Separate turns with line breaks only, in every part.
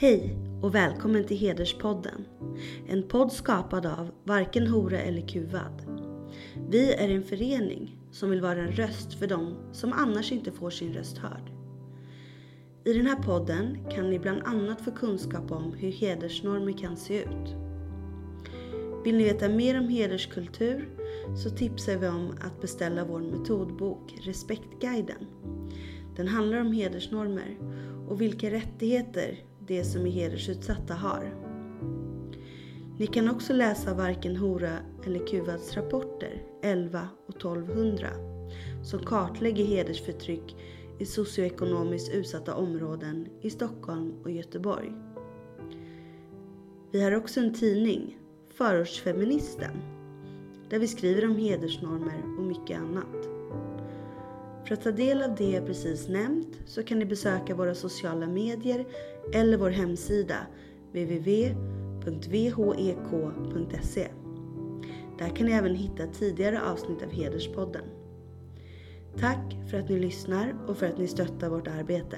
Hej och välkommen till Hederspodden. En podd skapad av Varken Hora eller Kuvad. Vi är en förening som vill vara en röst för dem som annars inte får sin röst hörd. I den här podden kan ni bland annat få kunskap om hur hedersnormer kan se ut. Vill ni veta mer om hederskultur så tipsar vi om att beställa vår metodbok Respektguiden. Den handlar om hedersnormer och vilka rättigheter det som är hedersutsatta har. Ni kan också läsa Varken Hora eller Kuvads rapporter 11 och 1200 som kartlägger hedersförtryck i socioekonomiskt utsatta områden i Stockholm och Göteborg. Vi har också en tidning, Förortsfeministen, där vi skriver om hedersnormer och mycket annat. För att ta del av det jag precis nämnt så kan ni besöka våra sociala medier eller vår hemsida www.vhek.se. E. Där kan ni även hitta tidigare avsnitt av Hederspodden. Tack för att ni lyssnar och för att ni stöttar vårt arbete.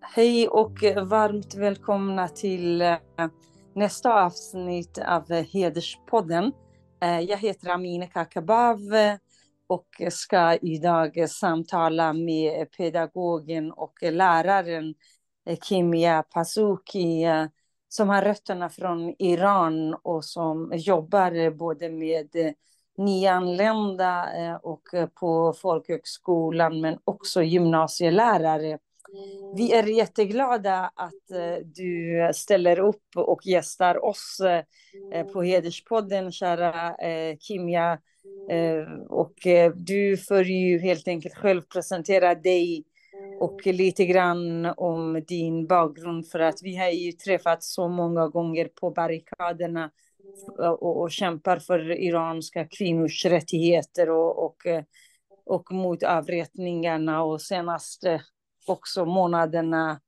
Hej och varmt välkomna till eh, nästa avsnitt av Hederspodden. Eh, jag heter Amineh Kakabav och ska idag samtala med pedagogen och läraren eh, Kimia Pasuki eh, som har rötterna från Iran och som jobbar både med nyanlända och på folkhögskolan men också gymnasielärare vi är jätteglada att eh, du ställer upp och gästar oss eh, på Hederspodden, kära eh, Kimia. Och du får ju helt enkelt själv presentera dig och lite grann om din bakgrund för att vi har ju träffats så många gånger på barrikaderna och, och kämpar för iranska kvinnors rättigheter och, och, och mot avrättningarna och senast också månaderna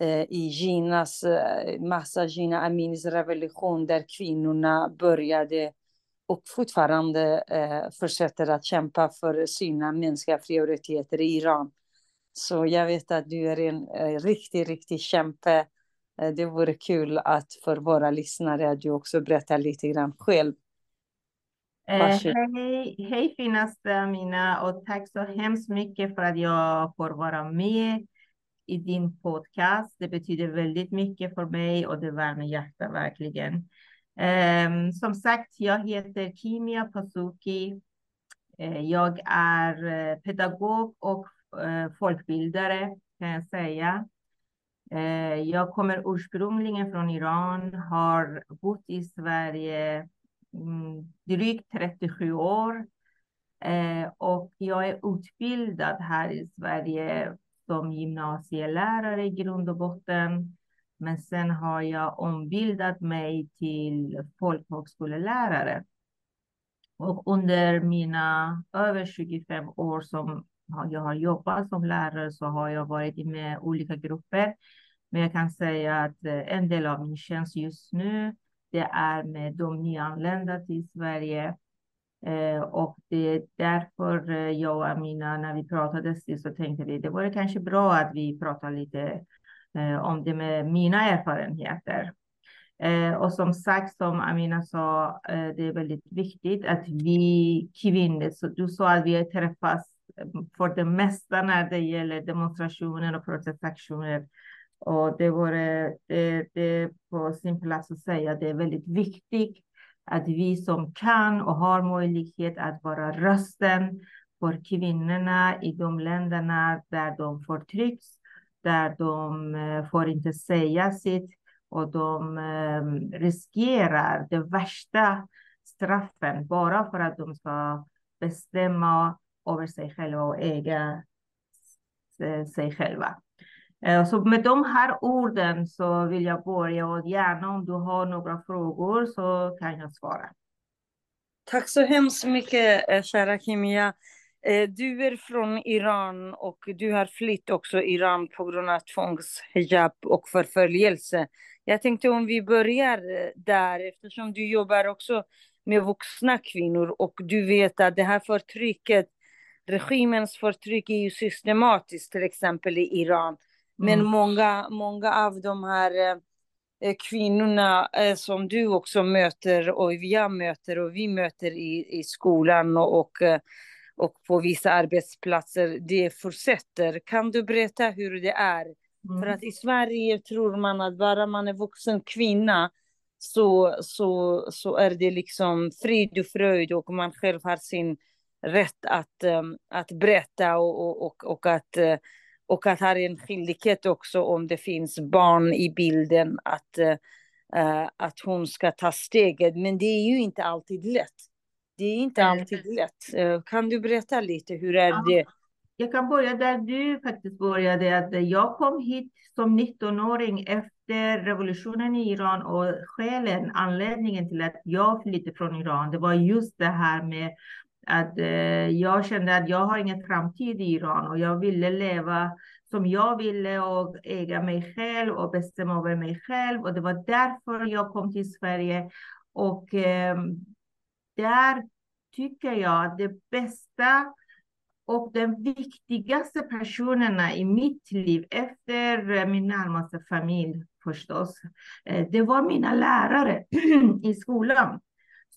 eh, i Ginas, eh, massa Gina Aminis revolution där kvinnorna började och fortfarande eh, fortsätter att kämpa för sina mänskliga fri och rättigheter i Iran. Så jag vet att du är en eh, riktig, riktig kämpe. Eh, det vore kul att för våra lyssnare att du också berättar lite grann själv.
Eh, hej, hej finaste Mina och tack så hemskt mycket för att jag får vara med i din podcast. Det betyder väldigt mycket för mig och det värmer hjärtat verkligen. Um, som sagt, jag heter Kimia Pasuki. Uh, jag är uh, pedagog och uh, folkbildare kan jag säga. Jag kommer ursprungligen från Iran, har bott i Sverige Mm, drygt 37 år. Eh, och jag är utbildad här i Sverige som gymnasielärare i grund och botten. Men sen har jag ombildat mig till folkhögskolelärare. Och under mina över 25 år som jag har jobbat som lärare så har jag varit med olika grupper. Men jag kan säga att eh, en del av min tjänst just nu det är med de nyanlända till Sverige. Eh, och det är därför eh, jag och Amina, när vi pratade sist, så tänkte vi det vore kanske bra att vi pratar lite eh, om det med mina erfarenheter. Eh, och som sagt, som Amina sa, eh, det är väldigt viktigt att vi kvinnor, så du sa att vi träffas eh, för det mesta när det gäller demonstrationer och protestaktioner och det vore det, det på sin plats att säga att det är väldigt viktigt att vi som kan och har möjlighet att vara rösten för kvinnorna i de länderna där de förtrycks, där de eh, får inte säga sitt och de eh, riskerar det värsta straffen bara för att de ska bestämma över sig själva och äga sig själva. Eh, så med de här orden så vill jag börja och gärna om du har några frågor så kan jag svara.
Tack så hemskt mycket eh, kära Kimia. Eh, du är från Iran och du har flytt också Iran på grund av tvångshijab och förföljelse. Jag tänkte om vi börjar där eftersom du jobbar också med vuxna kvinnor och du vet att det här förtrycket regimens förtryck är ju systematiskt, till exempel i Iran. Men mm. många, många av de här eh, kvinnorna eh, som du också möter och jag möter och vi möter i, i skolan och, och, eh, och på vissa arbetsplatser, det fortsätter. Kan du berätta hur det är? Mm. För att i Sverige tror man att bara man är vuxen kvinna så, så, så är det liksom frid och fröjd och man själv har sin rätt att, att berätta och, och, och, att, och att ha en skyldighet också om det finns barn i bilden att, uh, att hon ska ta steget. Men det är ju inte alltid lätt. Det är inte alltid lätt. Uh, kan du berätta lite, hur är ja. det?
Jag kan börja där du faktiskt började. Att jag kom hit som 19-åring efter revolutionen i Iran och skälen, anledningen till att jag flyttade från Iran, det var just det här med att eh, jag kände att jag har ingen framtid i Iran och jag ville leva som jag ville och äga mig själv och bestämma över mig själv. Och det var därför jag kom till Sverige. Och eh, där tycker jag att det bästa och den viktigaste personerna i mitt liv efter eh, min närmaste familj förstås, eh, det var mina lärare i skolan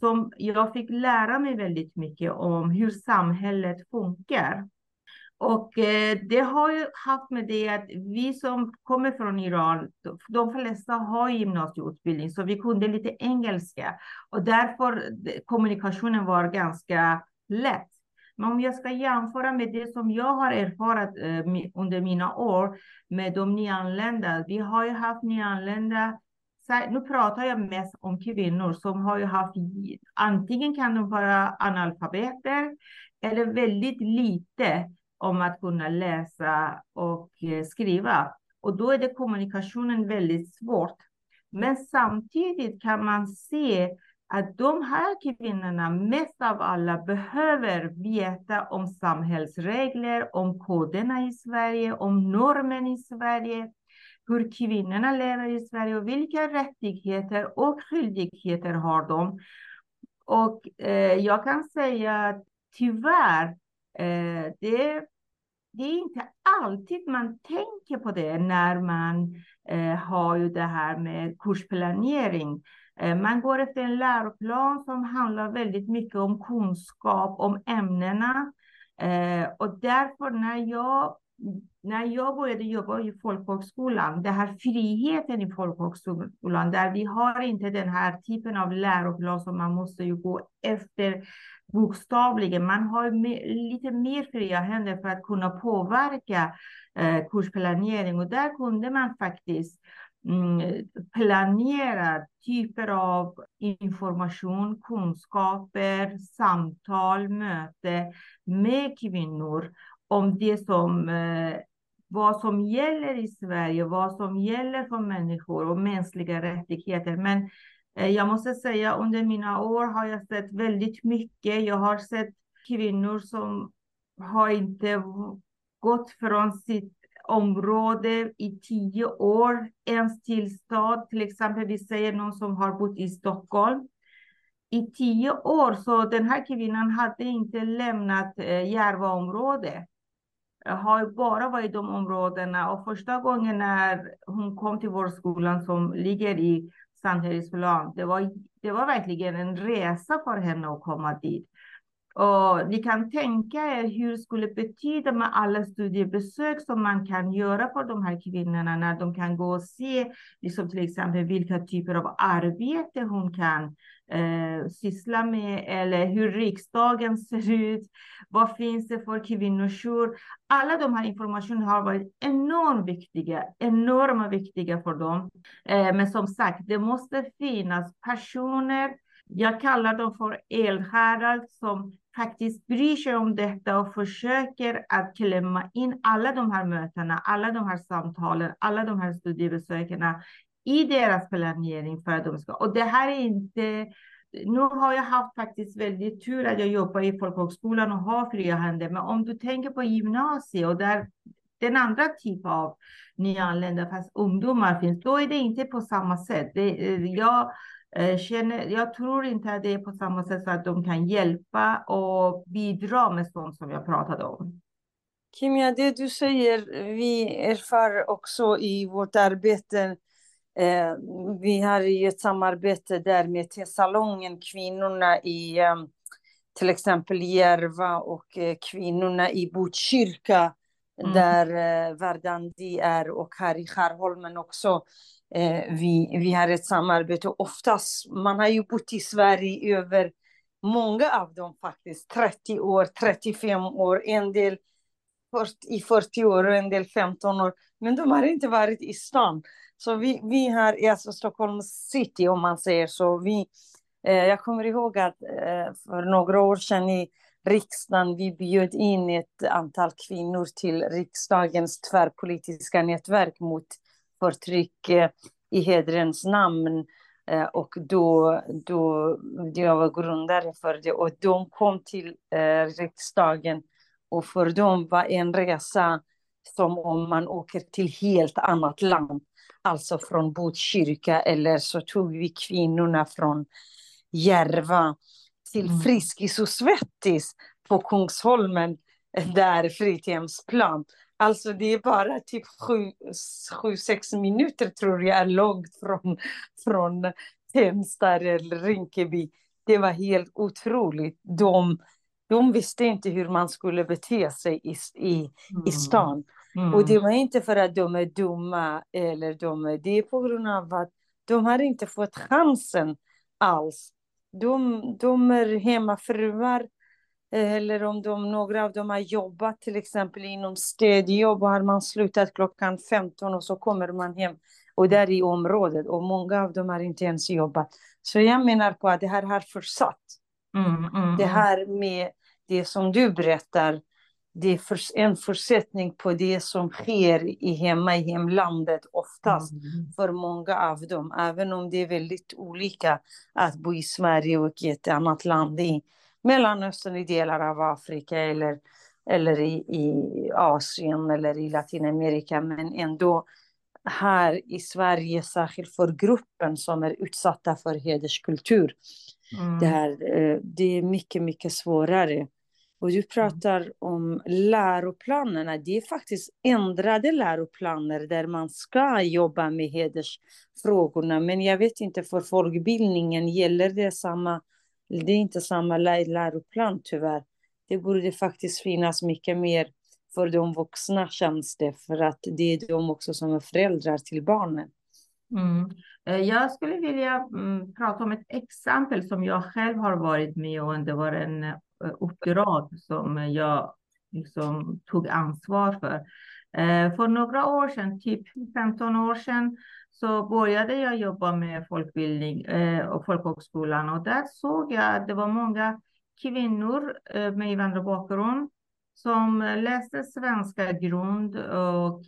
som jag fick lära mig väldigt mycket om hur samhället funkar. Och eh, det har ju haft med det att vi som kommer från Iran, de flesta har gymnasieutbildning, så vi kunde lite engelska. Och därför kommunikationen var ganska lätt. Men om jag ska jämföra med det som jag har erfarit eh, under mina år med de nyanlända. Vi har ju haft nyanlända nu pratar jag mest om kvinnor som har ju haft, antingen kan de vara analfabeter eller väldigt lite om att kunna läsa och eh, skriva. Och då är det kommunikationen väldigt svårt. Men samtidigt kan man se att de här kvinnorna mest av alla behöver veta om samhällsregler, om koderna i Sverige, om normen i Sverige hur kvinnorna lever i Sverige och vilka rättigheter och skyldigheter har de. Och eh, jag kan säga att tyvärr, eh, det, det är inte alltid man tänker på det när man eh, har ju det här med kursplanering. Eh, man går efter en läroplan som handlar väldigt mycket om kunskap om ämnena. Eh, och därför när jag när jag började jobba i folkhögskolan, den här friheten i folkhögskolan, där vi har inte den här typen av läroplan som man måste ju gå efter bokstavligen. Man har lite mer fria händer för att kunna påverka eh, kursplanering och där kunde man faktiskt mm, planera typer av information, kunskaper, samtal, möte med kvinnor om det som, eh, vad som gäller i Sverige, vad som gäller för människor och mänskliga rättigheter. Men eh, jag måste säga under mina år har jag sett väldigt mycket. Jag har sett kvinnor som har inte gått från sitt område i tio år ens till stad. Till exempel, vi säger någon som har bott i Stockholm i tio år, så den här kvinnan hade inte lämnat eh, Järvaområdet har bara varit i de områdena och första gången när hon kom till vår skola som ligger i Sandhällsplan, det var, det var verkligen en resa för henne att komma dit. Och ni kan tänka er hur det skulle betyda med alla studiebesök som man kan göra för de här kvinnorna när de kan gå och se liksom till exempel vilka typer av arbete hon kan eh, syssla med eller hur riksdagen ser ut. Vad finns det för kvinnojour? Alla de här informationerna har varit enormt viktiga, enormt viktiga för dem. Eh, men som sagt, det måste finnas personer jag kallar dem för eldsjälar som faktiskt bryr sig om detta och försöker att klämma in alla de här mötena, alla de här samtalen, alla de här studiebesöken i deras planering för att de ska. Och det här är inte nu har jag haft faktiskt väldigt tur att jag jobbar i folkhögskolan och har fria händer. Men om du tänker på gymnasiet och där den andra typen av nyanlända, fast ungdomar finns, då är det inte på samma sätt. Det, eh, jag eh, känner, jag tror inte att det är på samma sätt så att de kan hjälpa och bidra med sånt som jag pratade om.
Kimia, det du säger, vi erfar också i vårt arbete eh, vi har ju ett samarbete där med Tessalongen, kvinnorna i eh, till exempel Järva och eh, kvinnorna i Botkyrka mm. där eh, Verdandi är och här i Skärholmen också. Eh, vi, vi har ett samarbete. Oftast, man har ju bott i Sverige över många av dem faktiskt, 30 år, 35 år, en del i 40 år och en del 15 år. Men de har inte varit i stan. Så vi, vi har, alltså Stockholm city om man säger så, vi, eh, jag kommer ihåg att eh, för några år sedan i riksdagen, vi bjöd in ett antal kvinnor till riksdagens tvärpolitiska nätverk mot förtryck eh, i hedrens namn. Eh, och då, då jag var grundare för det och de kom till eh, riksdagen och för dem var en resa som om man åker till helt annat land. Alltså från Botkyrka eller så tog vi kvinnorna från Järva till mm. Friskis och Svettis på Kungsholmen där fritidshemsplan. Alltså det är bara typ sju, sju, sex minuter tror jag är långt från, från Tensta eller Rinkeby. Det var helt otroligt. De, de visste inte hur man skulle bete sig i, i, mm. i stan. Mm. Och det var inte för att de är dumma eller de är, det är på grund av att de har inte fått chansen alls. De, de är hemmafruar eller om de, några av dem har jobbat till exempel inom städjobb och har man slutat klockan 15 och så kommer man hem och där i området och många av dem har inte ens jobbat. Så jag menar på att det här har försatt. Mm, mm, det mm. här med det som du berättar, det är en försättning på det som sker i hemma i hemlandet oftast mm. för många av dem, även om det är väldigt olika att bo i Sverige och i ett annat land i Mellanöstern, i delar av Afrika eller, eller i, i Asien eller i Latinamerika, men ändå här i Sverige, särskilt för gruppen som är utsatta för hederskultur. Mm. Det, här, eh, det är mycket, mycket svårare. Och du pratar om läroplanerna. Det är faktiskt ändrade läroplaner där man ska jobba med hedersfrågorna. Men jag vet inte, för folkbildningen gäller det samma det är inte samma läroplan tyvärr. Det borde faktiskt finnas mycket mer för de vuxna känns det, för att det är de också som är föräldrar till barnen.
Mm. Eh, jag skulle vilja mm, prata om ett exempel som jag själv har varit med om. Det var en Eh, uppdrag som jag liksom tog ansvar för. Eh, för några år sedan, typ 15 år sedan, så började jag jobba med folkbildning eh, och folkhögskolan och där såg jag att det var många kvinnor med invandrarbakgrund som läste svenska grund och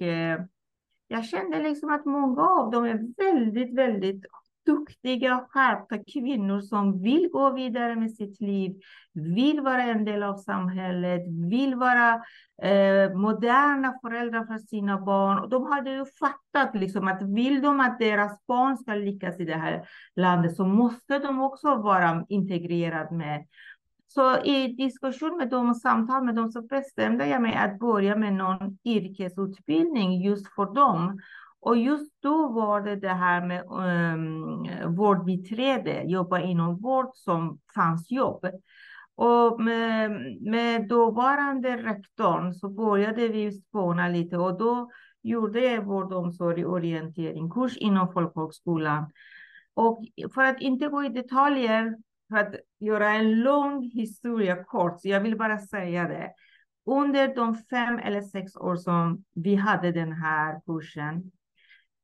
jag kände liksom att många av dem är väldigt, väldigt duktiga, och skärpta kvinnor som vill gå vidare med sitt liv, vill vara en del av samhället, vill vara eh, moderna föräldrar för sina barn. Och de hade ju fattat liksom att vill de att deras barn ska lyckas i det här landet så måste de också vara integrerade med så i diskussion med dem och samtal med dem så bestämde jag mig att börja med någon yrkesutbildning just för dem. Och just då var det det här med ehm, um, vårdbiträde, jobba inom vård som fanns jobb. Och med, med dåvarande rektorn så började vi spåna lite och då gjorde jag vård, omsorg, orientering, kurs inom folkhögskolan. Och för att inte gå i detaljer, för att göra en lång historia kort, så jag vill bara säga det. Under de fem eller sex år som vi hade den här kursen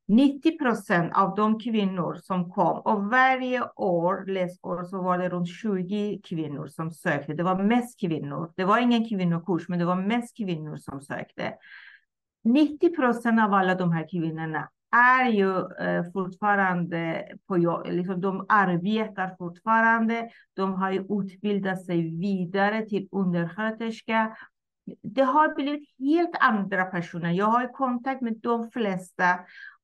90 procent av de kvinnor som kom och varje år, läsår, så var det runt 20 kvinnor som sökte. Det var mest kvinnor. Det var ingen kvinnokurs, men det var mest kvinnor som sökte. 90 procent av alla de här kvinnorna är ju eh, fortfarande på jobb, liksom de arbetar fortfarande. De har ju utbildat sig vidare till undersköterska. Det har blivit helt andra personer. Jag har kontakt med de flesta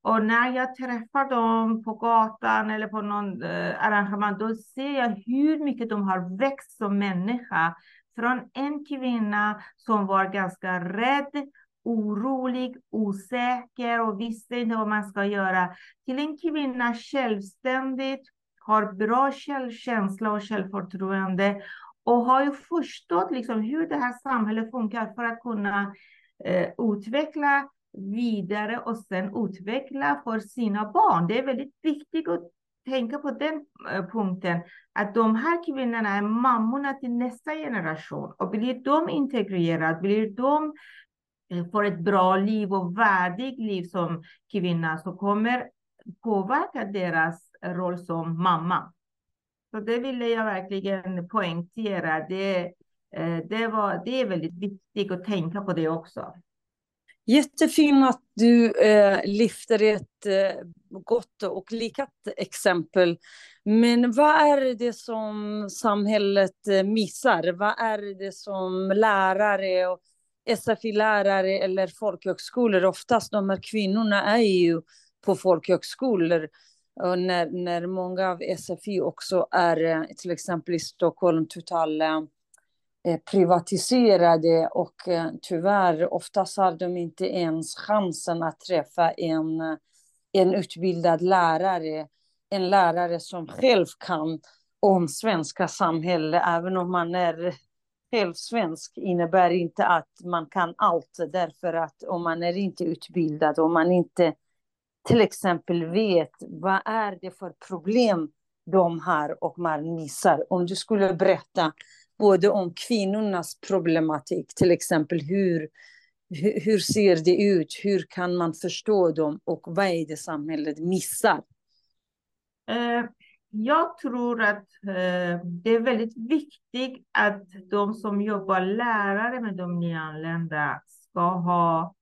och när jag träffar dem på gatan eller på någon eh, arrangemang, då ser jag hur mycket de har växt som människa. Från en kvinna som var ganska rädd, orolig, osäker och visste inte vad man ska göra, till en kvinna självständigt, har bra självkänsla och självförtroende och har ju förstått liksom hur det här samhället funkar för att kunna eh, utveckla vidare och sen utveckla för sina barn. Det är väldigt viktigt att tänka på den eh, punkten, att de här kvinnorna är mammorna till nästa generation. Och blir de integrerade, blir de eh, får ett bra liv och värdigt liv som kvinna, så kommer påverka deras roll som mamma. Så det ville jag verkligen poängtera. Det, eh, det, var, det är väldigt viktigt att tänka på det också.
Jättefint att du eh, lyfter ett eh, gott och likat exempel. Men vad är det som samhället eh, missar? Vad är det som lärare och SFI-lärare eller folkhögskolor, oftast de här kvinnorna är ju på folkhögskolor. Och när, när många av SFI också är, eh, till exempel i Stockholm, total Eh, privatiserade och eh, tyvärr oftast har de inte ens chansen att träffa en, eh, en utbildad lärare. En lärare som själv kan om svenska samhälle, även om man är själv svensk innebär inte att man kan allt därför att om man är inte utbildad, om man inte till exempel vet vad är det för problem de har och man missar. Om du skulle berätta både om kvinnornas problematik, till exempel hur, hur, ser det ut, hur kan man förstå dem? Och vad är det samhället missar?
Eh, jag tror att eh, det är väldigt viktigt att de som jobbar lärare med de nyanlända ska ha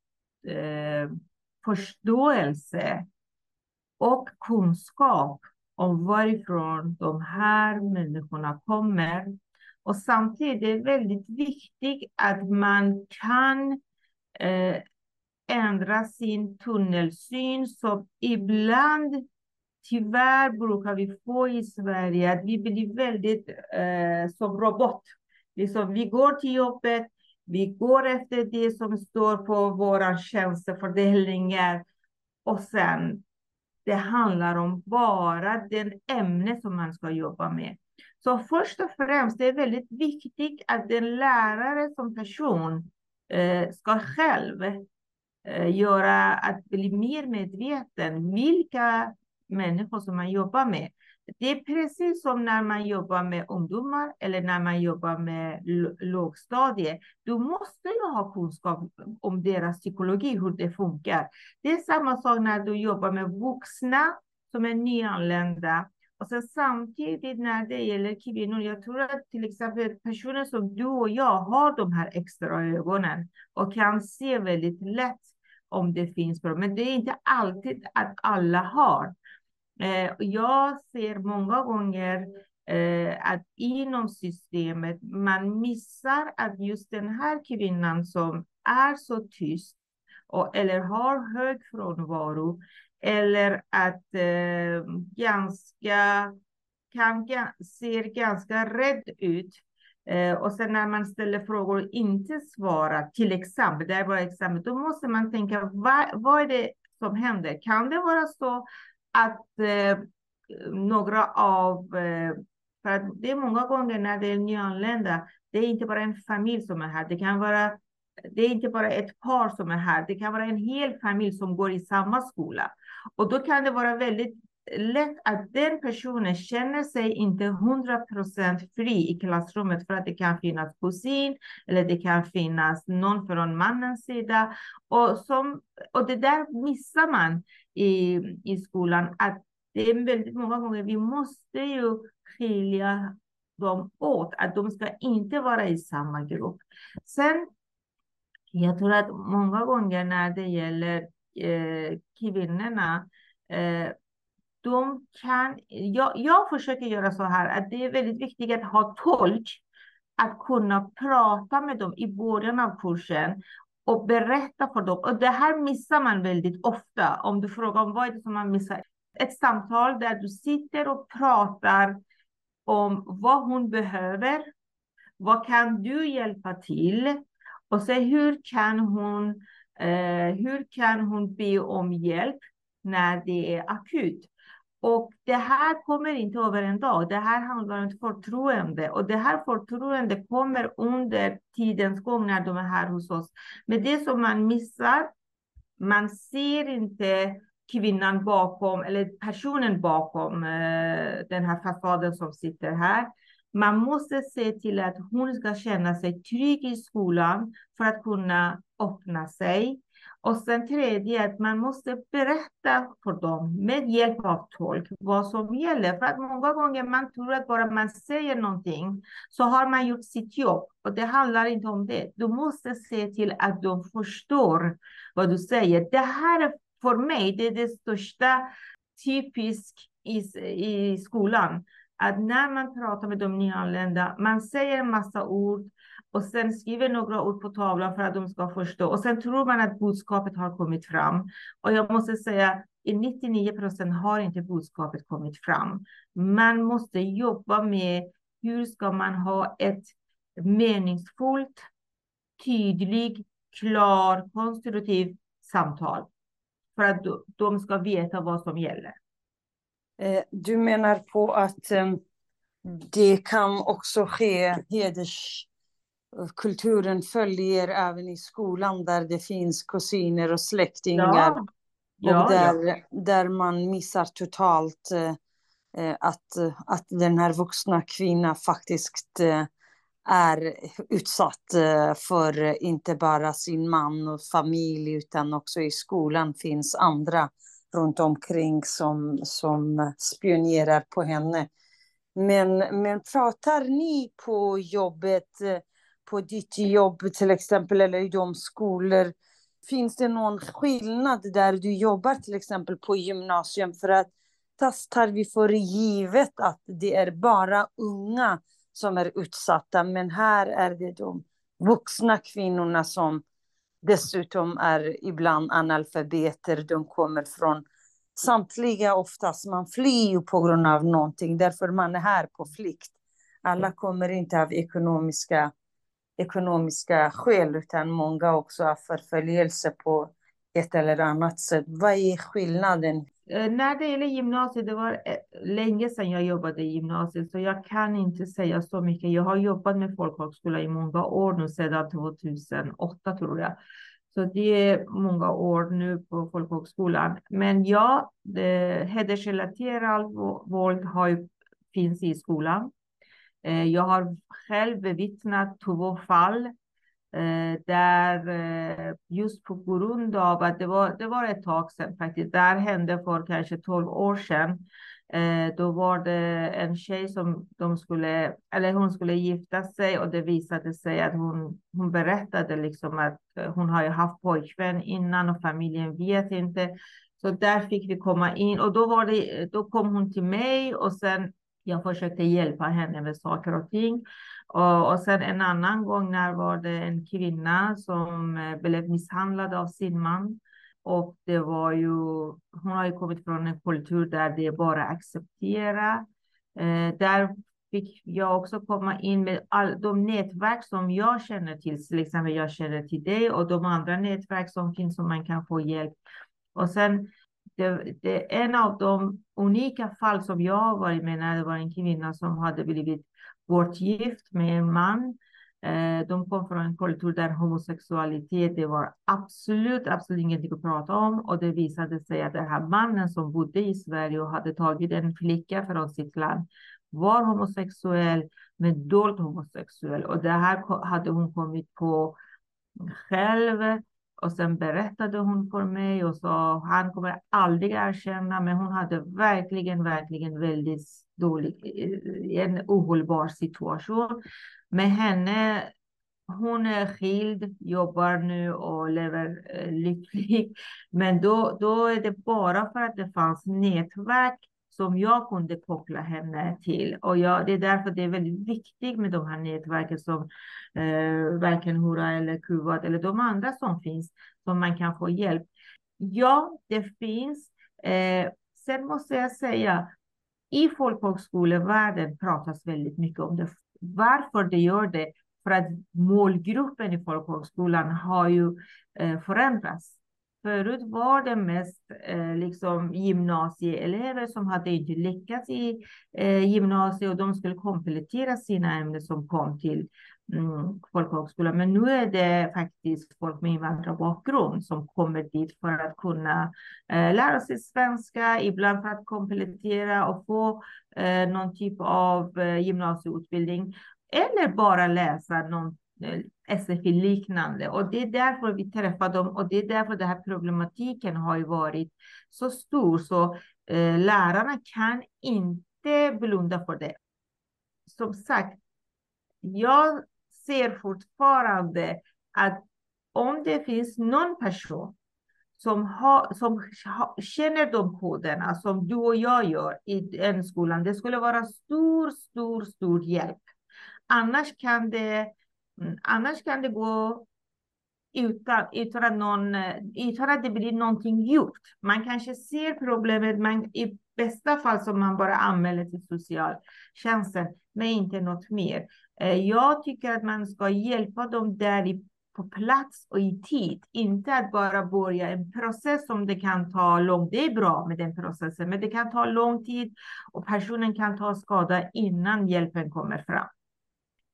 eh, förståelse och kunskap om varifrån de här människorna kommer och samtidigt är det väldigt viktigt att man kan eh, ändra sin tunnelsyn som ibland tyvärr brukar vi få i Sverige att vi blir väldigt eh, som robot. Liksom, vi går till jobbet, vi går efter det som står på våra tjänstefördelningar och sen det handlar om bara den ämne som man ska jobba med. Så först och främst det är väldigt viktigt att den lärare som person eh, ska själv eh, göra att bli mer medveten vilka människor som man jobbar med. Det är precis som när man jobbar med ungdomar eller när man jobbar med lågstadie. Du måste ju ha kunskap om deras psykologi, hur det funkar. Det är samma sak när du jobbar med vuxna som är nyanlända. Och sen samtidigt när det gäller kvinnor, jag tror att till exempel personer som du och jag har de här extra ögonen och kan se väldigt lätt om det finns problem. Men det är inte alltid att alla har. Eh, jag ser många gånger eh, att inom systemet man missar att just den här kvinnan som är så tyst och, eller har hög frånvaro eller att eh, ganska, kan, ser ganska rädd ut. Eh, och sen när man ställer frågor och inte svarar, till exempel, det är exempel, då måste man tänka, vad, vad är det som händer? Kan det vara så att eh, några av, eh, för att det är många gånger när det är nyanlända, det är inte bara en familj som är här, det kan vara det är inte bara ett par som är här, det kan vara en hel familj som går i samma skola. Och då kan det vara väldigt lätt att den personen känner sig inte 100% fri i klassrummet för att det kan finnas kusin eller det kan finnas någon från mannens sida. Och, som, och det där missar man i, i skolan. Att det är väldigt många gånger, vi måste ju skilja dem åt, att de ska inte vara i samma grupp. Sen, jag tror att många gånger när det gäller eh, kvinnorna. Eh, de kan, jag, jag försöker göra så här att det är väldigt viktigt att ha tolk, att kunna prata med dem i början av kursen och berätta för dem. Och det här missar man väldigt ofta. Om du frågar om vad är det som man missar. Ett samtal där du sitter och pratar om vad hon behöver. Vad kan du hjälpa till? Och se hur kan hon, eh, hur kan hon be om hjälp när det är akut? Och det här kommer inte över en dag. Det här handlar om förtroende. Och det här förtroende kommer under tidens gång när de är här hos oss. Men det som man missar, man ser inte kvinnan bakom eller personen bakom eh, den här fasaden som sitter här. Man måste se till att hon ska känna sig trygg i skolan för att kunna öppna sig. Och sen tredje, att man måste berätta för dem med hjälp av tolk vad som gäller. För att många gånger man tror att bara man säger någonting så har man gjort sitt jobb. Och det handlar inte om det. Du måste se till att de förstår vad du säger. Det här för mig, det är det största typiskt i, i skolan. Att när man pratar med de nyanlända, man säger en massa ord och sen skriver några ord på tavlan för att de ska förstå. Och sen tror man att budskapet har kommit fram. Och jag måste säga, i 99 procent har inte budskapet kommit fram. Man måste jobba med hur ska man ha ett meningsfullt, tydligt, klart, konstruktivt samtal. För att de ska veta vad som gäller.
Eh, du menar på att eh, det kan också ske heders kulturen följer även i skolan där det finns kusiner och släktingar. Ja. Ja, och där, ja. där man missar totalt eh, att, att den här vuxna kvinnan faktiskt är utsatt för inte bara sin man och familj utan också i skolan finns andra runt omkring som, som spionerar på henne. Men, men pratar ni på jobbet på ditt jobb till exempel eller i de skolor? Finns det någon skillnad där du jobbar till exempel på gymnasium? För att tar vi för givet att det är bara unga som är utsatta. Men här är det de vuxna kvinnorna som dessutom är ibland analfabeter. De kommer från samtliga oftast, man flyr på grund av någonting. Därför man är här på flykt. Alla kommer inte av ekonomiska ekonomiska skäl, utan många också av förföljelse på ett eller annat sätt. Vad är skillnaden?
Eh, när det gäller gymnasiet, det var eh, länge sedan jag jobbade i gymnasiet, så jag kan inte säga så mycket. Jag har jobbat med folkhögskola i många år nu, sedan 2008 tror jag. Så det är många år nu på folkhögskolan. Men ja, hedersrelaterat våld har, finns i skolan. Eh, jag har själv bevittnat två fall Eh, där eh, just på grund av att det var, det var ett tag sedan faktiskt, det här hände för kanske 12 år sedan. Eh, då var det en tjej som de skulle, eller hon skulle gifta sig och det visade sig att hon, hon berättade liksom att hon har ju haft pojkvän innan och familjen vet inte. Så där fick vi komma in och då, var det, då kom hon till mig och sen jag försökte hjälpa henne med saker och ting. Och, och sen en annan gång när var det en kvinna som eh, blev misshandlad av sin man. Och det var ju, hon har ju kommit från en kultur där det är bara acceptera. Eh, där fick jag också komma in med all, de nätverk som jag känner till. Till exempel jag känner till dig och de andra nätverk som finns som man kan få hjälp. Och sen det, det, är en av de unika fall som jag har varit med när det var en kvinna som hade blivit bortgift med en man. Eh, de kom från en kultur där homosexualitet det var absolut, absolut ingenting att prata om. Och det visade sig att den här mannen som bodde i Sverige och hade tagit en flicka från sitt land var homosexuell, men dolt homosexuell. Och det här hade hon kommit på själv och sen berättade hon för mig och sa han kommer aldrig erkänna, men hon hade verkligen, verkligen väldigt dålig, eh, en ohållbar situation. Med henne, hon är skild, jobbar nu och lever eh, lycklig. Men då, då är det bara för att det fanns nätverk som jag kunde koppla henne till. Och jag, det är därför det är väldigt viktigt med de här nätverken som eh, varken Hora eller Kuvat eller de andra som finns, som man kan få hjälp. Ja, det finns. Eh, sen måste jag säga, i folkhögskolevärlden pratas väldigt mycket om det. Varför det gör det? För att målgruppen i folkhögskolan har ju eh, förändrats. Förut var det mest eh, liksom gymnasieelever som hade inte lyckats i eh, gymnasiet och de skulle komplettera sina ämnen som kom till mm, folkhögskolan. Men nu är det faktiskt folk med invandrarbakgrund som kommer dit för att kunna eh, lära sig svenska, ibland för att komplettera och få eh, någon typ av eh, gymnasieutbildning eller bara läsa någon Eh, SFI-liknande. Och det är därför vi träffar dem och det är därför den här problematiken har ju varit så stor. Så eh, lärarna kan inte blunda för det. Som sagt, jag ser fortfarande att om det finns någon person som, ha, som känner de koderna som du och jag gör i den skolan, det skulle vara stor, stor, stor hjälp. Annars kan det, mm, annars kan det gå utan, utan, att någon, eh, utan att det blir någonting gjort. Man kanske ser problemet, men i bästa fall som man bara anmäler till socialtjänsten, men inte något mer. Eh, jag tycker att man ska hjälpa dem där i, på plats och i tid, inte att bara börja en process som det kan ta lång Det är bra med den processen, men det kan ta lång tid och personen kan ta skada innan hjälpen kommer fram.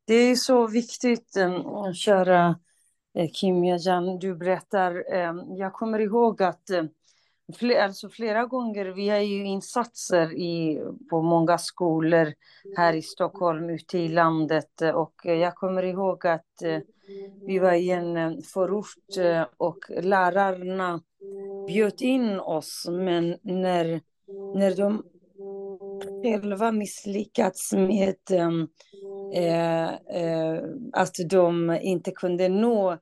Det är så viktigt, eh, kära eh, Kim Yajan, du berättar. Eh, jag kommer ihåg att um, alltså flera gånger, vi har ju insatser i, på många skolor här i Stockholm, ute i landet. Och jag kommer ihåg att vi var i en förort och lärarna bjöd in oss, men när, när de själva misslyckats med eh, eh, att de inte kunde nå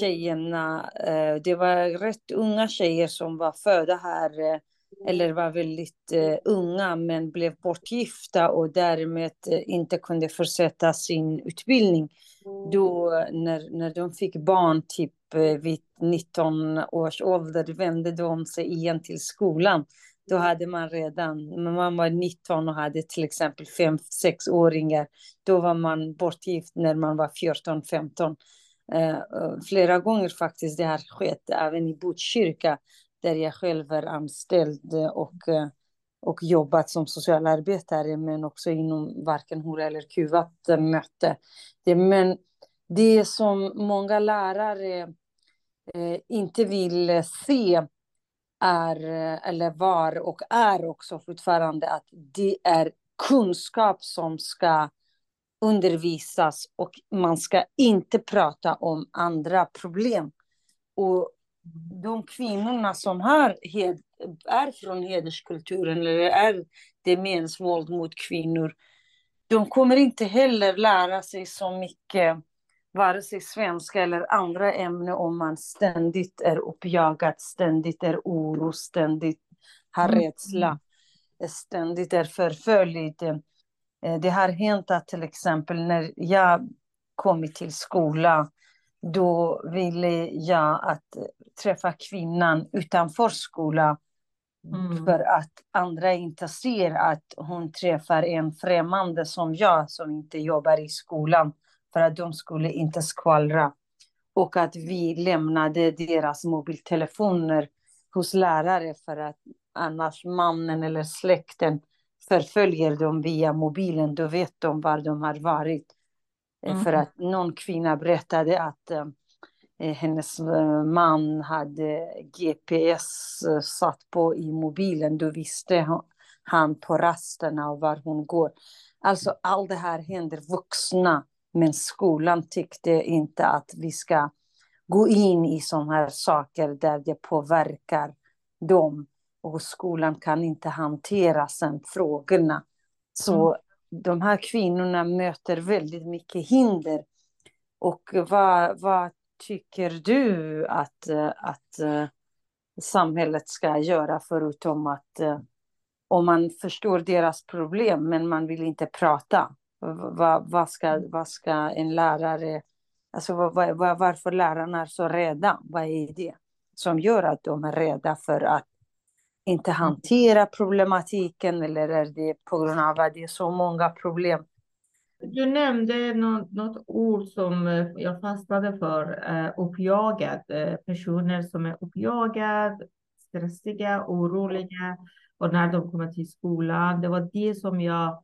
tjejerna. Eh, det var rätt unga tjejer som var födda här eh, eller var väldigt eh, unga men blev bortgifta och därmed eh, inte kunde fortsätta sin utbildning. Då när, när de fick barn, typ eh, vid 19 års ålder, vände de sig igen till skolan då hade man redan, man var 19 och hade till exempel 5-6-åringar. Då var man bortgift när man var 14-15. Eh, flera gånger faktiskt det har skett, även i Botkyrka där jag själv är anställd och, eh, och jobbat som socialarbetare men också inom varken hora eller kuvat möte. Det, men det som många lärare eh, inte vill se är, eh, eller var och är också fortfarande att det är kunskap som ska undervisas och man ska inte prata om andra problem. Och de kvinnorna som har, är från hederskulturen eller är det mäns våld mot kvinnor, de kommer inte heller lära sig så mycket vare sig svenska eller andra ämnen om man ständigt är uppjagad, ständigt är oro, ständigt har mm. rädsla, ständigt är förföljd. Eh, det har hänt att till exempel när jag kommit till skolan då ville jag att träffa kvinnan utanför skolan mm. för att andra inte ser att hon träffar en främmande som jag som inte jobbar i skolan för att de skulle inte skvallra. Och att vi lämnade deras mobiltelefoner hos lärare för att annars mannen eller släkten förföljer dem via mobilen. Då vet de var de har varit. Mm. För att någon kvinna berättade att eh, hennes eh, man hade GPS eh, satt på i mobilen. Då visste han på rasterna och var hon går. Alltså allt det här händer vuxna men skolan tyckte inte att vi ska gå in i sådana här saker där det påverkar dem. Och skolan kan inte hantera sen frågorna. Så mm. de här kvinnorna möter väldigt mycket hinder. Och vad, vad tycker du att, att samhället ska göra förutom att och man förstår deras problem men man vill inte prata. Vad, vad, ska, vad ska en lärare, alltså var, var, varför lärarna är så rädda? Vad är det som gör att de är rädda för att inte hantera problematiken eller är det på grund av att det är så många problem?
Du nämnde något, något ord som eh, jag fastnade för, eh, uppjagad. Eh, personer som är uppjagade, stressiga, oroliga och när de kommer till skolan. Det var det som jag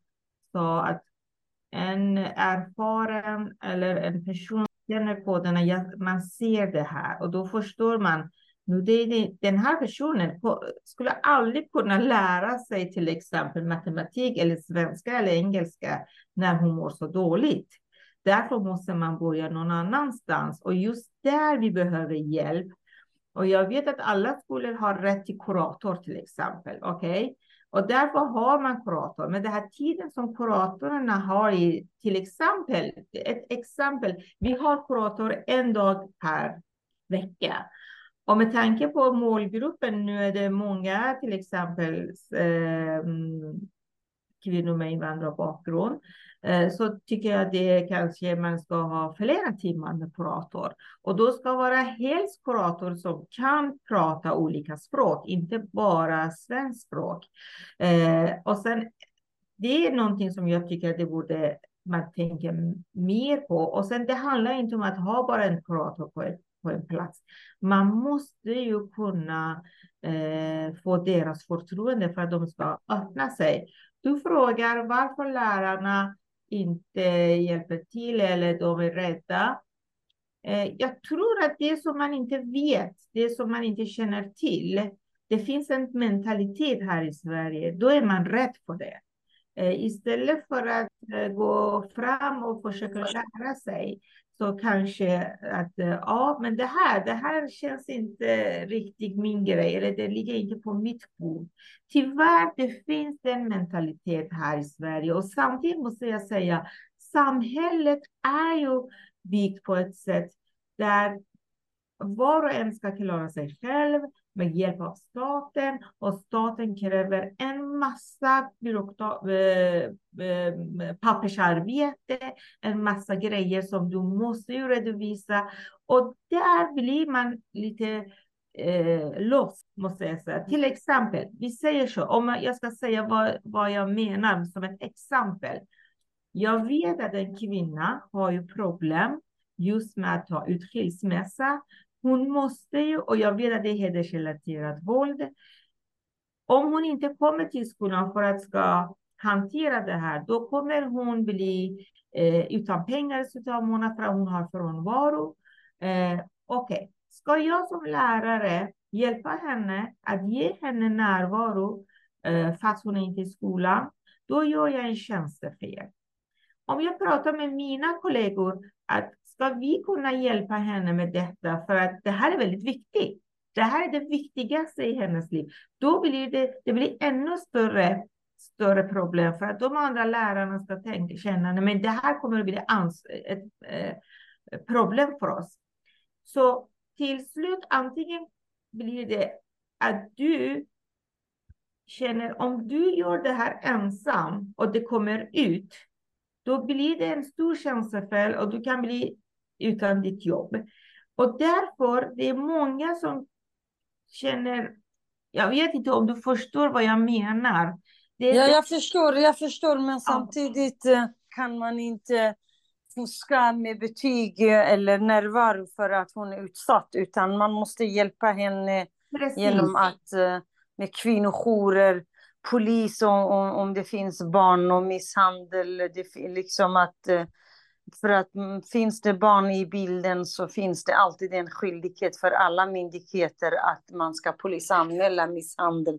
sa att en erfaren eller en person känner på den, när man ser det här och då förstår man nu det, det, den här personen skulle aldrig kunna lära sig till exempel matematik eller svenska eller engelska när hon mår så dåligt. Därför måste man börja någon annanstans och just där vi behöver hjälp. Och jag vet att alla skolor har rätt till kurator till exempel. Okej, okay? Och därför har man kurator. Men den här tiden som kuratorerna har i, till exempel, ett exempel, vi har kurator en dag per vecka. Och med tanke på målgruppen, nu är det många till exempel eh, kvinnor med invandrarbakgrund, eh, så tycker jag det kanske man ska ha flera timmar med kurator. Och då ska vara helst kurator som kan prata olika språk, inte bara svensk språk. Eh, och sen, det är någonting som jag tycker att det borde man tänka mer på. Och sen det handlar inte om att ha bara en kurator på ett på en plats. Man måste ju kunna eh, få deras förtroende för att de ska öppna sig. Du frågar varför lärarna inte hjälper till eller de är rädda. Eh, jag tror att det som man inte vet, det som man inte känner till, det finns en mentalitet här i Sverige, då är man rädd för det. Eh, istället för att eh, gå fram och försöka lära sig så kanske att eh, ja, men det här, det här känns inte riktigt min grej eller det ligger inte på mitt bord. Tyvärr, det finns en mentalitet här i Sverige och samtidigt måste jag säga samhället är ju byggt på ett sätt där var och en ska klara sig själv med hjälp av staten och staten kräver en massa eh, eh, pappersarbete, en massa grejer som du måste ju redovisa och där blir man lite eh, loss, måste jag säga. Till exempel, vi säger så, om jag ska säga vad, vad jag menar som ett exempel. Jag vet att en kvinna har ju problem just med att ta ut skilsmässa hon måste ju, och jag vet att det är hedersrelaterat våld. Om hon inte kommer till skolan för att ska hantera det här, då kommer hon bli eh, utan pengar i slutet av månaden för att hon har frånvaro. Eh, Okej, okay. ska jag som lärare hjälpa henne att ge henne närvaro eh, fast hon är inte i skolan, då gör jag en tjänstefel. Om jag pratar med mina kollegor att ska vi kunna hjälpa henne med detta? För att det här är väldigt viktigt. Det här är det viktigaste i hennes liv. Då blir det, det blir ännu större, större problem för att de andra lärarna ska tänka, känna att det här kommer att bli ans ett eh, problem för oss. Så till slut, antingen blir det att du känner om du gör det här ensam och det kommer ut, då blir det en stor tjänstefel och du kan bli utan ditt jobb. Och därför, det är många som känner, jag vet inte om du förstår vad jag menar.
Det, ja, jag förstår, jag förstår, men samtidigt. Eh, kan man inte fuska med betyg eller närvaro för att hon är utsatt, utan man måste hjälpa henne Precis. genom att eh, med kvinnojourer, polis om, om det finns barn och misshandel, det, liksom att eh, för att mm, finns det barn i bilden så finns det alltid en skyldighet för alla myndigheter att man ska polisanmäla misshandel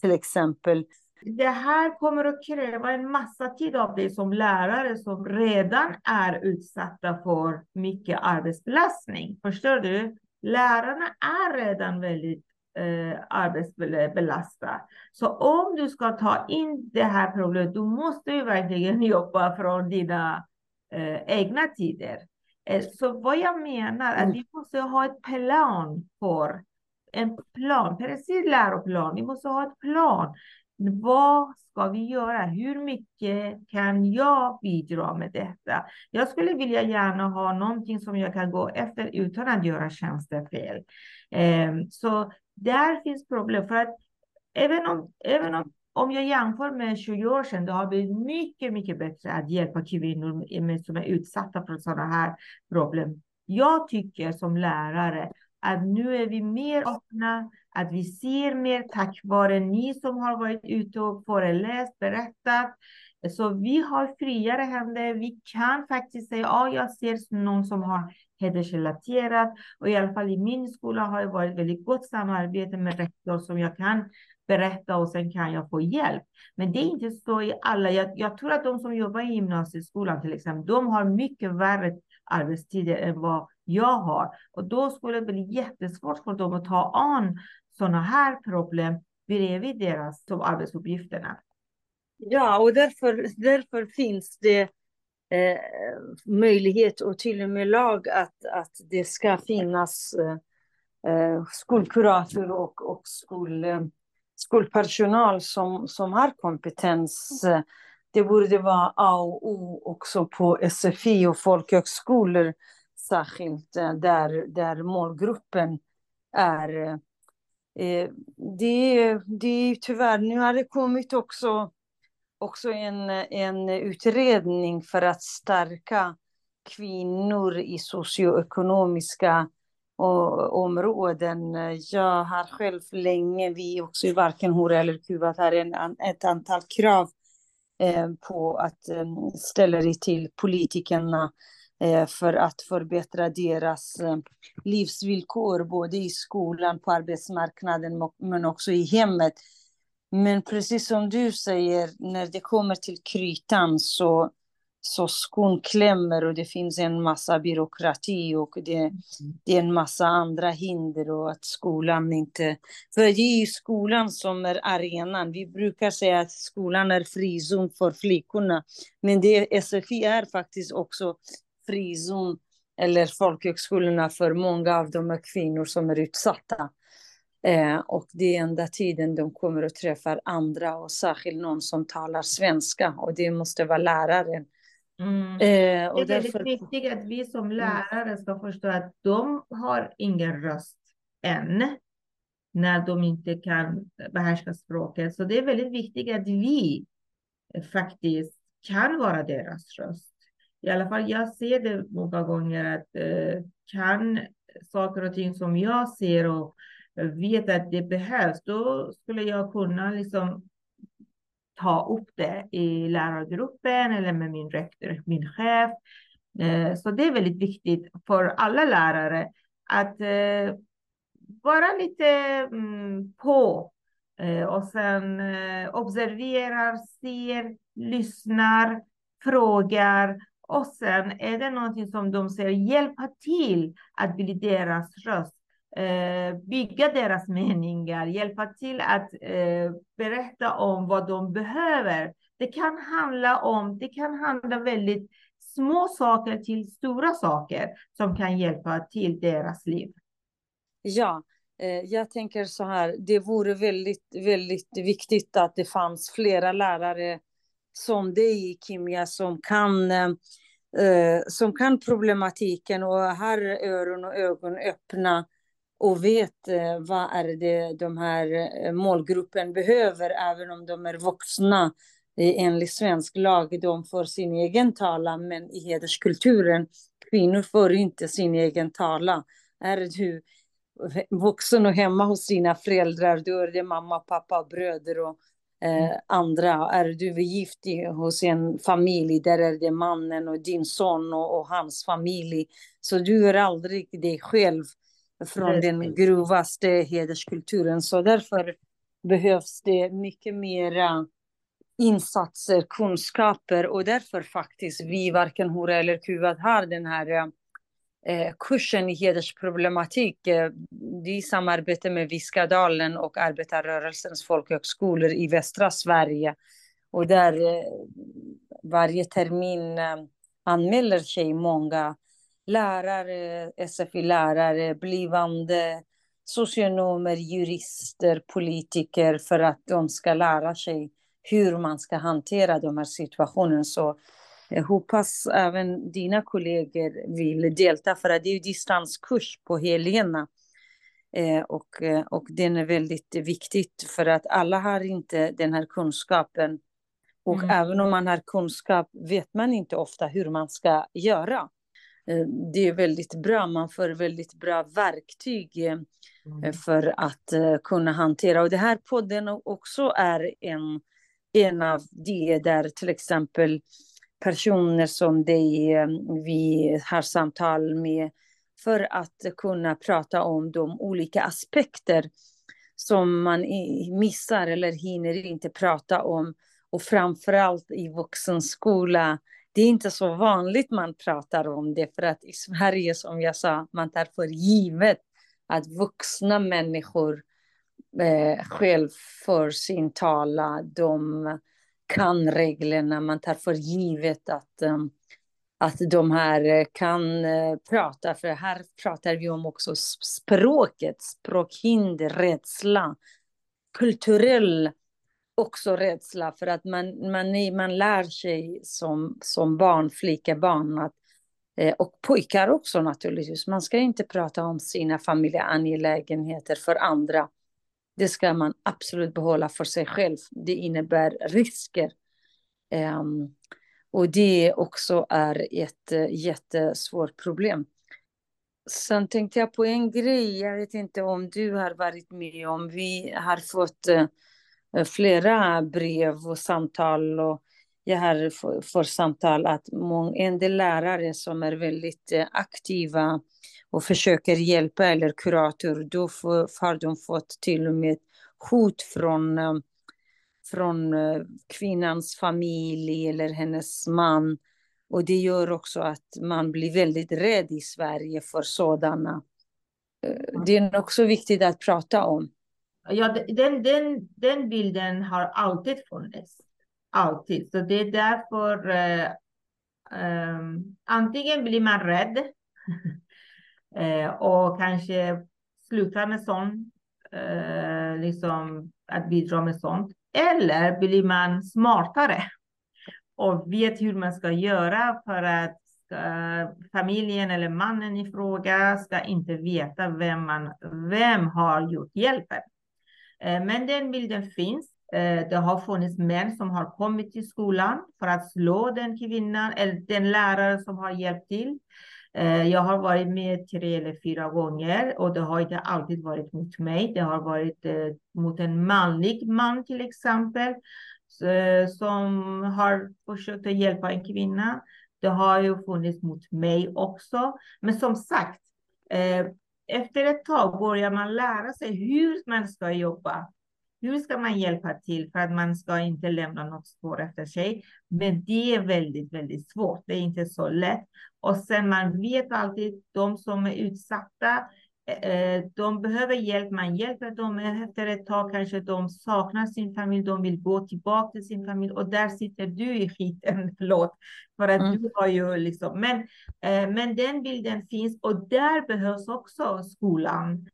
till exempel.
Det här kommer att kräva en massa tid av dig som lärare som redan är utsatta för mycket arbetsbelastning. Förstår du? Lärarna är redan väldigt eh, arbetsbelastade. Så om du ska ta in det här problemet, du måste ju verkligen jobba från dina eh, egna tider. Eh, så vad jag menar är att mm. vi måste ha ett plan för en plan, precis läroplan. Vi måste ha ett plan. vad ska vi göra? Hur mycket kan jag bidra med detta? Jag skulle vilja gärna ha någonting som jag kan gå efter utan att göra tjänstefel. Ehm, så där finns problem. För att även om, även om, om jag jämför med 20 år sedan, då har vi mycket, mycket bättre att hjälpa kvinnor som är utsatta för sådana här problem. Jag tycker som lärare att nu är vi mer öppna, att vi ser mer tack vare ni som har varit ute och föreläst, berättat. Så vi har friare händer. Vi kan faktiskt säga, ja, jag ser någon som har hedersrelaterat och i alla fall i min skola har det varit väldigt gott samarbete med rektor som jag kan berätta och sen kan jag få hjälp. Men det är inte så i alla. Jag, jag tror att de som jobbar i gymnasieskolan till exempel, de har mycket värre arbetstider än vad jag har. Och då skulle det bli jättesvårt för dem att ta an sådana här problem bredvid deras som arbetsuppgifterna.
Ja, och därför, därför finns det eh, möjlighet och till och med lag att, att det ska finnas eh, eh skolkurator och, och skol, eh, skolpersonal som, som har kompetens. Det borde vara A och O också på SFI och folkhögskolor särskilt eh, där, där målgruppen är. Det, det är tyvärr, nu har det kommit också, också en, en utredning för att stärka kvinnor i socioekonomiska områden. Jag har själv länge, vi också i varken hora eller Kuba, har en, ett antal krav eh, på att eh, ställa det till politikerna Eh, för att förbättra deras eh, livsvillkor, både i skolan, på arbetsmarknaden, men också i hemmet. Men precis som du säger, när det kommer till krytan så, så skon klämmer och det finns en massa byråkrati och det, det är en massa andra hinder och att skolan inte... För det är ju skolan som är arenan. Vi brukar säga att skolan är frizon för flickorna, men det, SFI är faktiskt också frizon eller folkhögskolorna för många av de kvinnor som är utsatta. Eh, och det är enda tiden de kommer att träffa andra och särskilt någon som talar svenska och det måste vara läraren.
Mm. Eh, och det är därför... väldigt viktigt att vi som mm. lärare ska förstå att de har ingen röst än när de inte kan behärska språket. Så det är väldigt viktigt att vi faktiskt kan vara deras röst i alla fall jag ser det många gånger att eh, kan saker och ting som jag ser och vet att det behövs, då skulle jag kunna liksom ta upp det i lärargruppen eller med min rektor, min chef. Eh, så det är väldigt viktigt för alla lärare att eh, vara lite mm, på eh, och sen observerar, ser, lyssnar, frågar och sen är det någonting som de säger hjälpa till att bli deras röst, Eh, bygga deras meningar, hjälpa till att eh, berätta om vad de behöver. Det kan handla om, det kan handla väldigt små saker till stora saker som kan hjälpa till deras liv.
Ja, eh, jag tänker så här, det vore väldigt, väldigt viktigt att det fanns flera lärare som dig, Kimia, som kan, som kan problematiken och har öron och ögon öppna och vet eh, vad är det de här eh, målgruppen behöver, även om de är vuxna enligt svensk lag. De får sin egen talan, men i hederskulturen, kvinnor får inte sin egen talan. Är du vuxen och hemma hos sina föräldrar, då är det mamma, pappa, bröder och eh, andra. Är du gift hos en familj, där är det mannen och din son och, och hans familj. Så du är aldrig dig själv från den grovaste hederskulturen. Så därför behövs det mycket mera insatser, kunskaper och därför faktiskt vi, varken hora eller kuvad, har den här eh, Eh, kursen i hedersproblematik eh, i samarbete med Viskadalen och arbetarrörelsens folkhögskolor i västra Sverige. Och där eh, varje termin anmäler sig många lärare, SFI-lärare, blivande socionomer, jurister, politiker för att de ska lära sig hur man ska hantera de här situationerna. Så jag hoppas även dina kollegor vill delta för att det är distanskurs på helgerna. Eh, och, eh, och den är väldigt viktigt för att alla har inte den här kunskapen. Och mm. även om man har kunskap vet man inte ofta hur man ska göra. Eh, det är väldigt bra, man får väldigt bra verktyg mm. för att kunna hantera. Och det här podden också är en, en av de där till exempel personer som dig vi har samtal med för att kunna prata om de olika aspekter som man missar eller hinner inte prata om. Och framförallt i vuxenskola, det är inte så vanligt man pratar om det, för att i Sverige, som jag sa, man tar för givet att vuxna människor eh, själv för sin tala, de kan reglerna, man tar för givet att eh, att de här eh, kan eh, prata, för här pratar vi om också språket, språkhinder, rädsla, kulturell också rädsla för att man, man, man lär sig som, som barn, flickebarn, att, eh, och pojkar också naturligtvis. Man ska inte prata om sina familjeangelägenheter för andra. Det ska man absolut behålla för sig själv. Det innebär risker. Um, och det också är ett eh, jättesvårt problem. Sen tänkte jag på en grej, jag vet inte om du har varit med om, vi har fått eh, Eh, flera brev och samtal och jag har fått samtal att en del lärare som är väldigt eh, aktiva och försöker hjälpa eller kurator, då har de fått till och med hot från eh, från kvinnans familj eller hennes man. Och det gör också att man blir väldigt rädd i Sverige för sådana. Det är också viktigt att prata om.
Ja, den, den, den bilden har alltid funnits. Alltid. Så det är därför eh, eh, antingen blir man rädd eh, och kanske slutar med sånt, eh, liksom att bidra med sånt. Eller blir man smartare och vet hur man ska göra för att familjen eller mannen i fråga ska inte veta vem, man, vem har gjort hjälpen. Eh, men den bilden finns. Eh, det har funnits män som har kommit till skolan för att slå den kvinnan eller den lärare som har hjälpt till. Eh, jag har varit med tre eller fyra gånger och det har inte alltid varit mot mig. Det har varit mot en manlig man till exempel som har försökt att hjälpa en kvinna. Det har ju funnits mot mig också. Men som sagt, efter ett tag börjar man lära sig hur man ska jobba. Hur ska man hjälpa till för att man ska inte lämna något spår efter sig? Men det är väldigt, väldigt svårt. Det är inte så lätt. Och sen man vet alltid de som är utsatta, de behöver hjälp, man hjälper dem efter ett tag, kanske de saknar sin familj, de vill gå tillbaka till sin familj och där sitter du i skiten, förlåt, för att mm. du har ju liksom, men, eh, men den bilden finns och där behövs också skolan,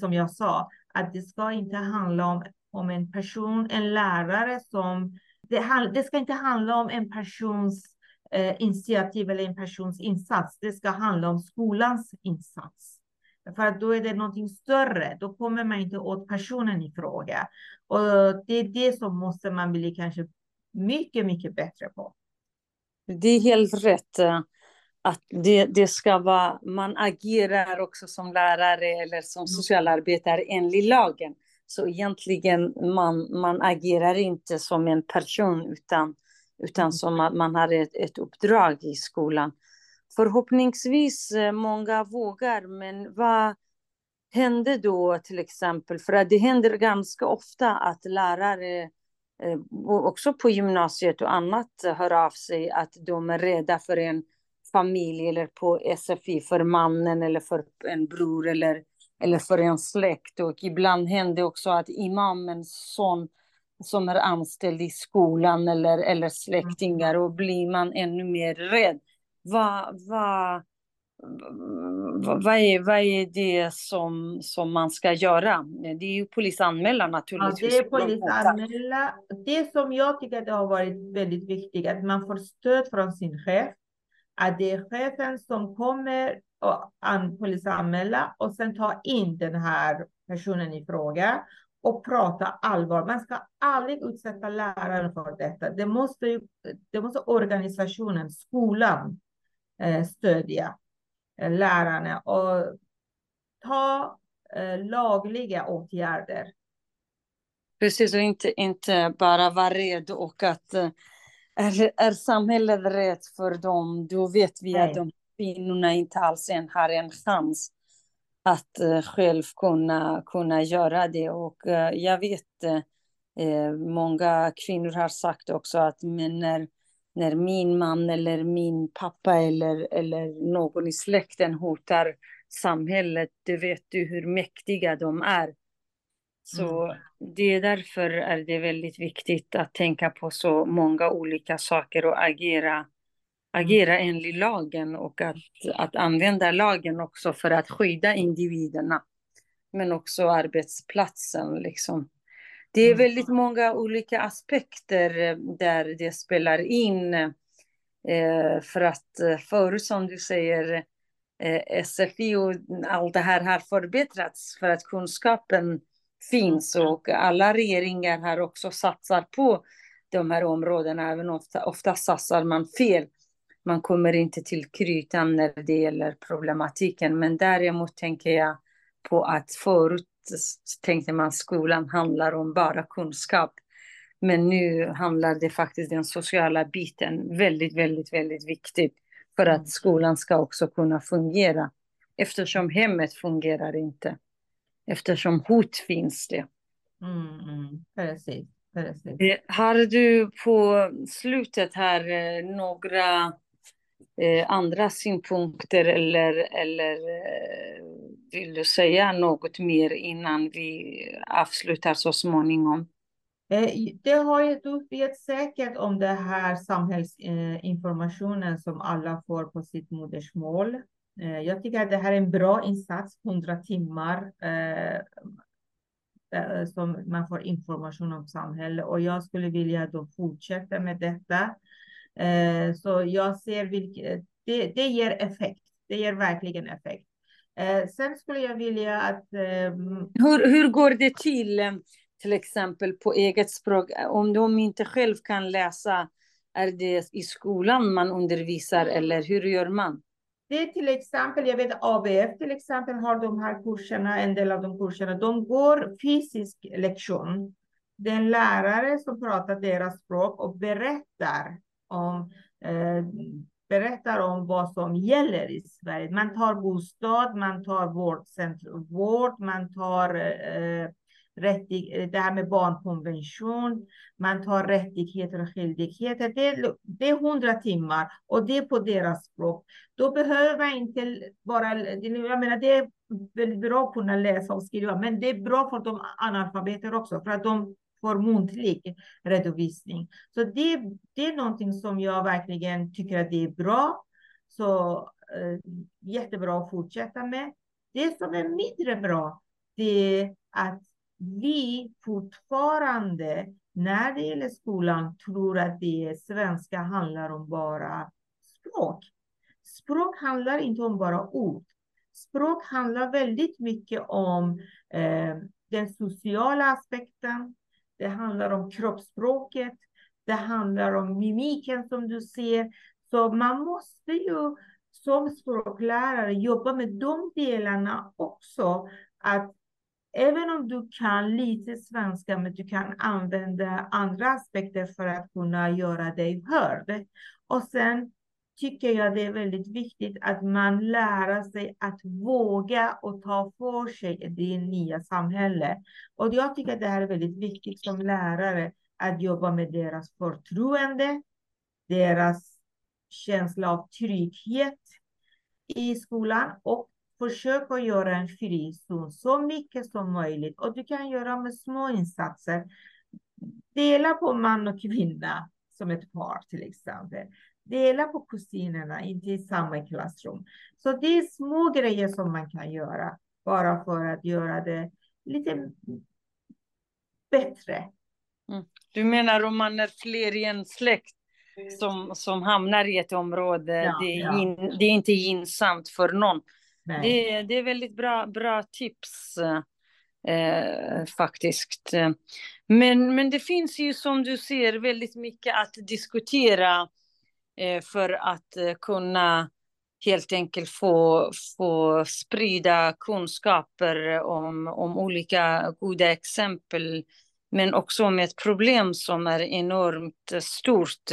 som jag sa, att det ska inte handla om, om en person, en lärare som, det, det ska inte handla om en persons eh, initiativ eller en persons insats. Det ska handla om skolans insats. För att då är det någonting större. Då kommer man inte åt personen i fråga. Och det är det som måste man bli kanske mycket, mycket bättre på.
Det är helt rätt eh, att det, det ska vara, man agerar också som lärare eller som mm. socialarbetare enligt lagen. Så egentligen man, man agerar inte som en person utan utan mm. som att man har ett, ett uppdrag i skolan. Förhoppningsvis eh, många vågar, men vad händer då till exempel? För att det händer ganska ofta att lärare, eh, också på gymnasiet och annat, hör av sig att de är rädda för en familj eller på SFI för mannen eller för en bror eller, eller för en släkt. Och ibland händer också att imamens son som är anställd i skolan eller, eller släktingar och blir man ännu mer rädd. Vad, vad, vad är, vad är det som, som man ska göra? Det är ju polisanmäla naturligtvis.
Ja, det är polisanmäla. Det som jag tycker det har varit väldigt viktigt, att man får stöd från sin chef. Att det är chefen som kommer och polisanmäla och sen ta in den här personen i fråga och prata allvar. Man ska aldrig utsätta läraren för detta. Det måste, ju, det måste organisationen, skolan, stödja eh, lärarna och ta eh, lagliga åtgärder.
Precis, och inte, inte bara vara rädd och att eh, är, är samhället rätt för dem, då vet vi Nej. att de kvinnorna inte alls än har en chans att uh, själv kunna, kunna göra det. Och uh, jag vet, uh, många kvinnor har sagt också att men när, när min man eller min pappa eller, eller någon i släkten hotar samhället, då vet du hur mäktiga de är. Så mm. det är därför är det väldigt viktigt att tänka på så många olika saker och agera agera enligt lagen och att, att använda lagen också för att skydda individerna. Men också arbetsplatsen. Liksom. Det är mm. väldigt många olika aspekter eh, där det spelar in. Eh, för att eh, förut som du säger, SFI och allt det här har förbättrats för att kunskapen finns och alla regeringar har också satsat på de här områdena, även ofta, ofta satsar man fel man kommer inte till krytan när det gäller problematiken. Men däremot tänker jag på att förut tänkte man skolan handlar om bara kunskap. Men nu handlar det faktiskt den sociala biten väldigt, väldigt, väldigt viktigt för att mm. skolan ska också kunna fungera. Eftersom hemmet fungerar inte. Eftersom hot finns det.
Mm, mm, precis, precis.
Eh, har du på slutet här eh, några eh, andra synpunkter eller, eller eh, vill du säga något mer innan vi avslutar så småningom?
Eh, det har ju, du vet säkert om den här samhällsinformationen eh, som alla får på sitt modersmål. Jag tycker att det här är en bra insats, 100 timmar som man får information om samhället och jag skulle vilja att de fortsätter med detta. Eh, så jag ser vilket, det, det ger effekt. Det ger verkligen effekt. Eh, sen skulle jag vilja att...
Ehm, hur, hur går det till, eh, till exempel på eget språk, om de inte själv kan läsa? Är det i skolan man undervisar eller hur gör man?
Det är till exempel, jag vet ABF till exempel har de här kurserna, en del av de kurserna, de går fysisk lektion. Det är en lärare som pratar deras språk och berättar om, eh, berättar om vad som gäller i Sverige. Man tar bostad, man tar vårdcentrum, vård, man tar eh, rättig, det här med barnkonvention, man tar rättigheter och skyldigheter. Det, det är hundra timmar och det är på deras språk. Då behöver man inte bara, jag menar det är väldigt bra att kunna läsa och skriva, men det är bra för de analfabeter också, för att de för muntlig redovisning. Så det, det är någonting som jag verkligen tycker att det är bra. Så eh, jättebra att fortsätta med. Det som är mindre bra, det är att vi fortfarande när det gäller skolan tror att det svenska handlar om bara språk. Språk handlar inte om bara ord. Språk handlar väldigt mycket om eh, den sociala aspekten, det handlar om kroppsspråket, det handlar om mimiken som du ser. Så man måste ju som språklärare jobba med de delarna också. Att även om du kan lite svenska, men du kan använda andra aspekter för att kunna göra dig hörd. Och sen tycker jag det är väldigt viktigt att man lär sig att våga och ta för sig i det nya samhället. Och jag tycker att det här är väldigt viktigt som lärare att jobba med deras förtroende, deras känsla av trygghet i skolan och försöka göra en frizon så mycket som möjligt. Och du kan göra med små insatser. Dela på man och kvinna som ett par till exempel dela på kusinerna, inte i samma klassrum. Så det är små grejer som man kan göra bara för att göra det lite bättre.
Mm. Du menar om man är fler i en släkt som, som hamnar i ett område, ja, det, är ja. in, det är inte gynnsamt för någon. Det, det är väldigt bra, bra tips eh, faktiskt. Men, men det finns ju som du ser väldigt mycket att diskutera för att eh, kunna helt enkelt få, få sprida kunskaper om, om olika goda exempel men också om ett problem som är enormt stort.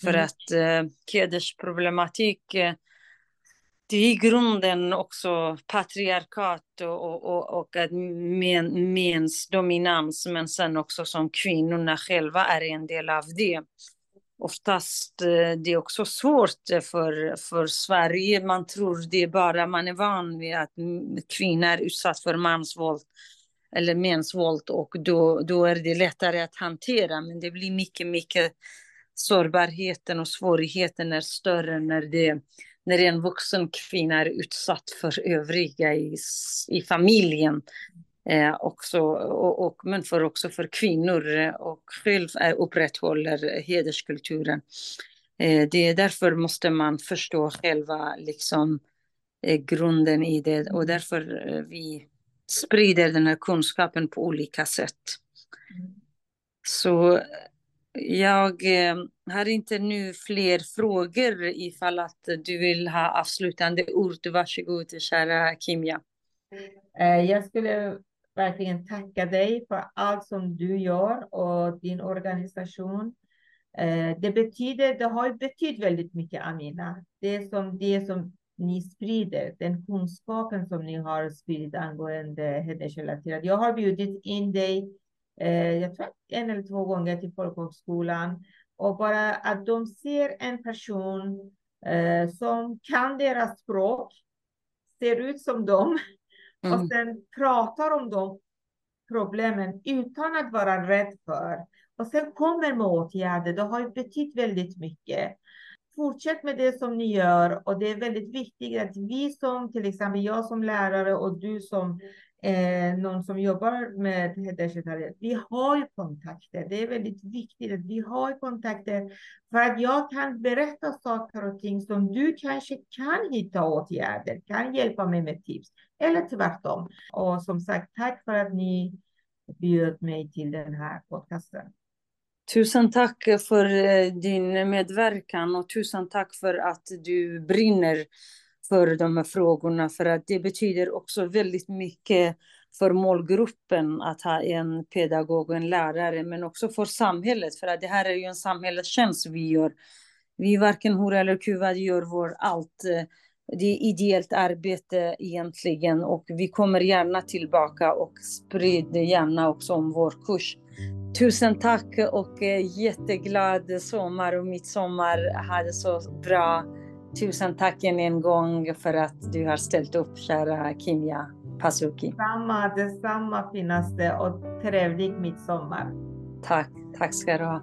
För mm. att eh, hedersproblematik eh, det är i grunden också patriarkat och, och, och men, mäns dominans, men sen också som kvinnorna själva är en del av det. Oftast eh, det är också svårt eh, för, för Sverige. Man tror det är bara man är van vid att kvinnor är utsatt för mansvåld eller mäns våld och då, då är det lättare att hantera. Men det blir mycket, mycket sårbarheten och svårigheten är större när det när en vuxen kvinna är utsatt för övriga i, i familjen. Eh, också, och, och, men för också för kvinnor eh, och själv eh, upprätthåller hederskulturen. Eh, det är därför måste man förstå själva liksom, eh, grunden i det och därför eh, vi sprider den här kunskapen på olika sätt. Så jag eh, har inte nu fler frågor ifall att du vill ha avslutande ord. Varsågod, kära Kimia.
Eh, jag skulle verkligen tacka dig för allt som du gör och din organisation. Eh, det betyder, det har betytt väldigt mycket, Amina. Det som, det som ni sprider, den kunskapen som ni har spridit angående hedersrelaterat. Jag har bjudit in dig eh, jag tror en eller två gånger till folkhögskolan. Och bara att de ser en person eh, som kan deras språk, ser ut som dem mm. och sen pratar om de problemen utan att vara rädd för. Och sen kommer med åtgärder. Det har betytt väldigt mycket fortsätt med det som ni gör och det är väldigt viktigt att vi som till exempel jag som lärare och du som eh, någon som jobbar med hedersrelaterat, vi har kontakter. Det är väldigt viktigt att vi har kontakter för att jag kan berätta saker och ting som du kanske kan hitta åtgärder, kan hjälpa mig med tips eller tvärtom. Och som sagt, tack för att ni bjöd mig till den här podcasten.
Tusen tack för eh, din medverkan och tusen tack för att du brinner för de här frågorna. För att det betyder också väldigt mycket för målgruppen att ha en pedagog och en lärare, men också för samhället. För att det här är ju en samhällstjänst vi gör. Vi varken hora eller kuvad gör vår allt. Eh, det är ideellt arbete egentligen och vi kommer gärna tillbaka och sprider gärna också om vår kurs. Tusen tack och eh, jätteglad sommar och midsommar. Ha det så bra. Tusen tack än en gång för att du har ställt upp, kära Kimia Pasuki.
Samma, detsamma finaste och trevlig midsommar.
Tack, tack ska du ha.